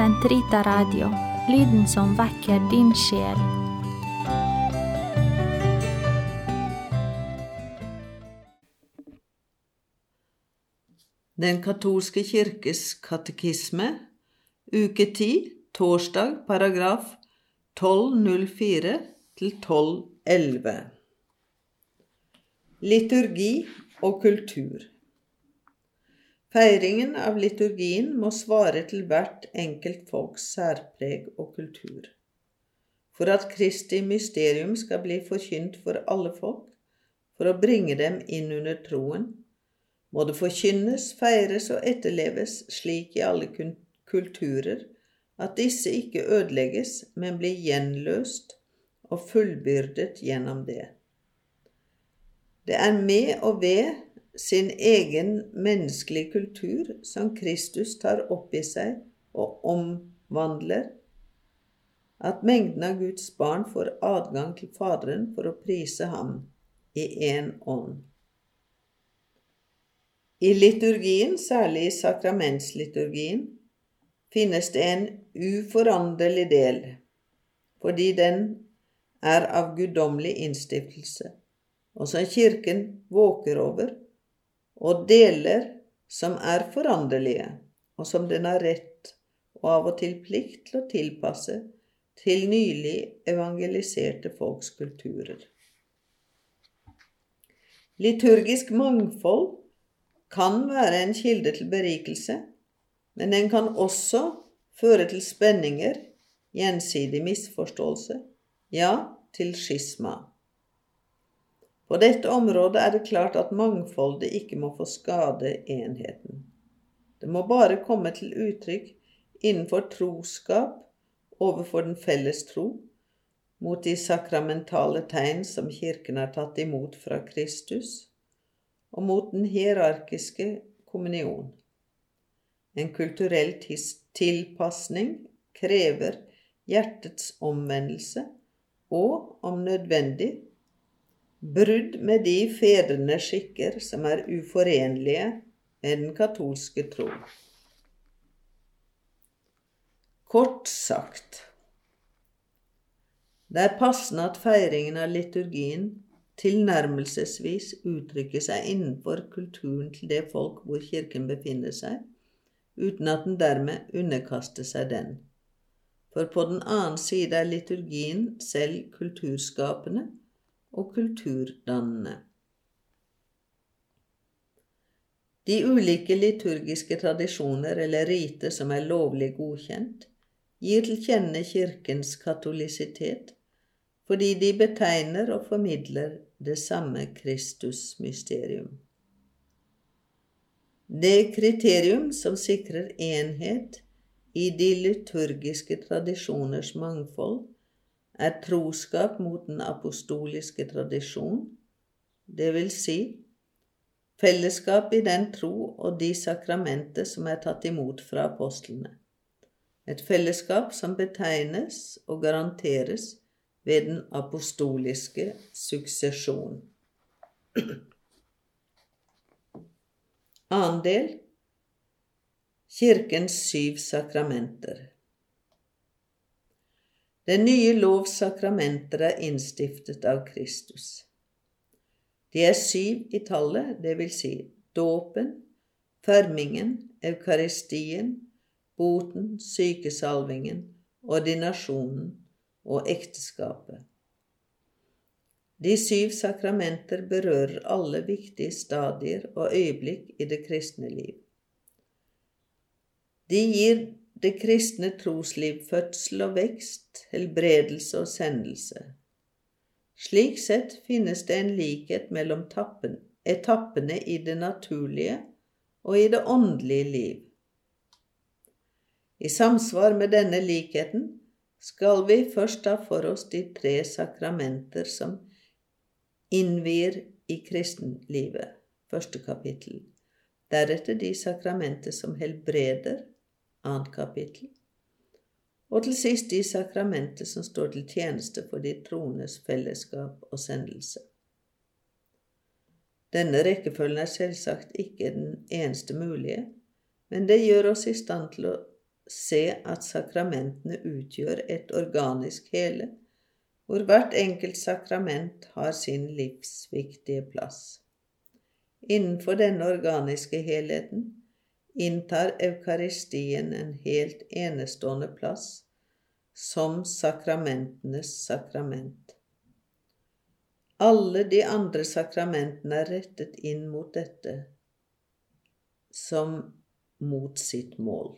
Sentrita Radio, lyden som vekker din sjel. Den katolske kirkes katekisme, uke 10, torsdag, paragraf 1204 til 1211. Liturgi og kultur. Feiringen av liturgien må svare til hvert enkelt folks særpreg og kultur. For at Kristi mysterium skal bli forkynt for alle folk, for å bringe dem inn under troen, må det forkynnes, feires og etterleves slik i alle kulturer at disse ikke ødelegges, men blir gjenløst og fullbyrdet gjennom det. Det er med og ved sin egen menneskelige kultur som Kristus tar opp i seg og omvandler, at mengden av Guds barn får adgang til Faderen for å prise ham i én ånd. I liturgien, særlig i sakramentsliturgien, finnes det en uforanderlig del, fordi den er av guddommelig innstiftelse, og som Kirken våker over og deler som er foranderlige, og som den har rett og av og til plikt til å tilpasse til nylig evangeliserte folks kulturer. Liturgisk mangfold kan være en kilde til berikelse, men den kan også føre til spenninger, gjensidig misforståelse, ja, til skisma. På dette området er det klart at mangfoldet ikke må få skade enheten. Det må bare komme til uttrykk innenfor troskap overfor den felles tro, mot de sakramentale tegn som Kirken har tatt imot fra Kristus, og mot den hierarkiske kommunion. En kulturell tilpasning krever hjertets omvendelse og, om nødvendig, brudd med de fedrene skikker som er uforenlige med den katolske tro. Kort sagt det er passende at feiringen av liturgien tilnærmelsesvis uttrykker seg innenfor kulturen til det folk hvor Kirken befinner seg, uten at den dermed underkaster seg den. For på den annen side er liturgien selv kulturskapende og kulturdannende. De ulike liturgiske tradisjoner eller riter som er lovlig godkjent, gir til kjenne Kirkens katolisitet fordi de betegner og formidler det samme Kristusmysterium. Det kriterium som sikrer enhet i de liturgiske tradisjoners mangfold, er troskap mot den apostoliske tradisjon, det vil si fellesskap i den tro og de sakramenter som er tatt imot fra apostlene. Et fellesskap som betegnes og garanteres ved den apostoliske suksesjon. Annen del Kirkens syv sakramenter. Den nye lovs sakramenter er innstiftet av Kristus. De er syv i tallet, det vil si dåpen, fermingen, eukaristien, boten, sykesalvingen, ordinasjonen og ekteskapet. De syv sakramenter berører alle viktige stadier og øyeblikk i det kristne liv. De gir det kristne trosliv fødsel og vekst, helbredelse og sendelse. Slik sett finnes det en likhet mellom tappen, etappene i det naturlige og i det åndelige liv. I samsvar med denne likheten skal vi først ta for oss de tre sakramenter som innvier i kristenlivet, første kapittel. Deretter de sakramenter som helbreder, annet kapittel. Og til sist de sakramenter som står til tjeneste for de troendes fellesskap og sendelse. Denne rekkefølgen er selvsagt ikke den eneste mulige, men det gjør oss i stand til å se at sakramentene utgjør et organisk hele, hvor hvert enkelt sakrament har sin livsviktige plass. Innenfor denne organiske helheten inntar eukaristien en helt enestående plass som sakramentenes sakrament. Alle de andre sakramentene er rettet inn mot dette som mot sitt mål.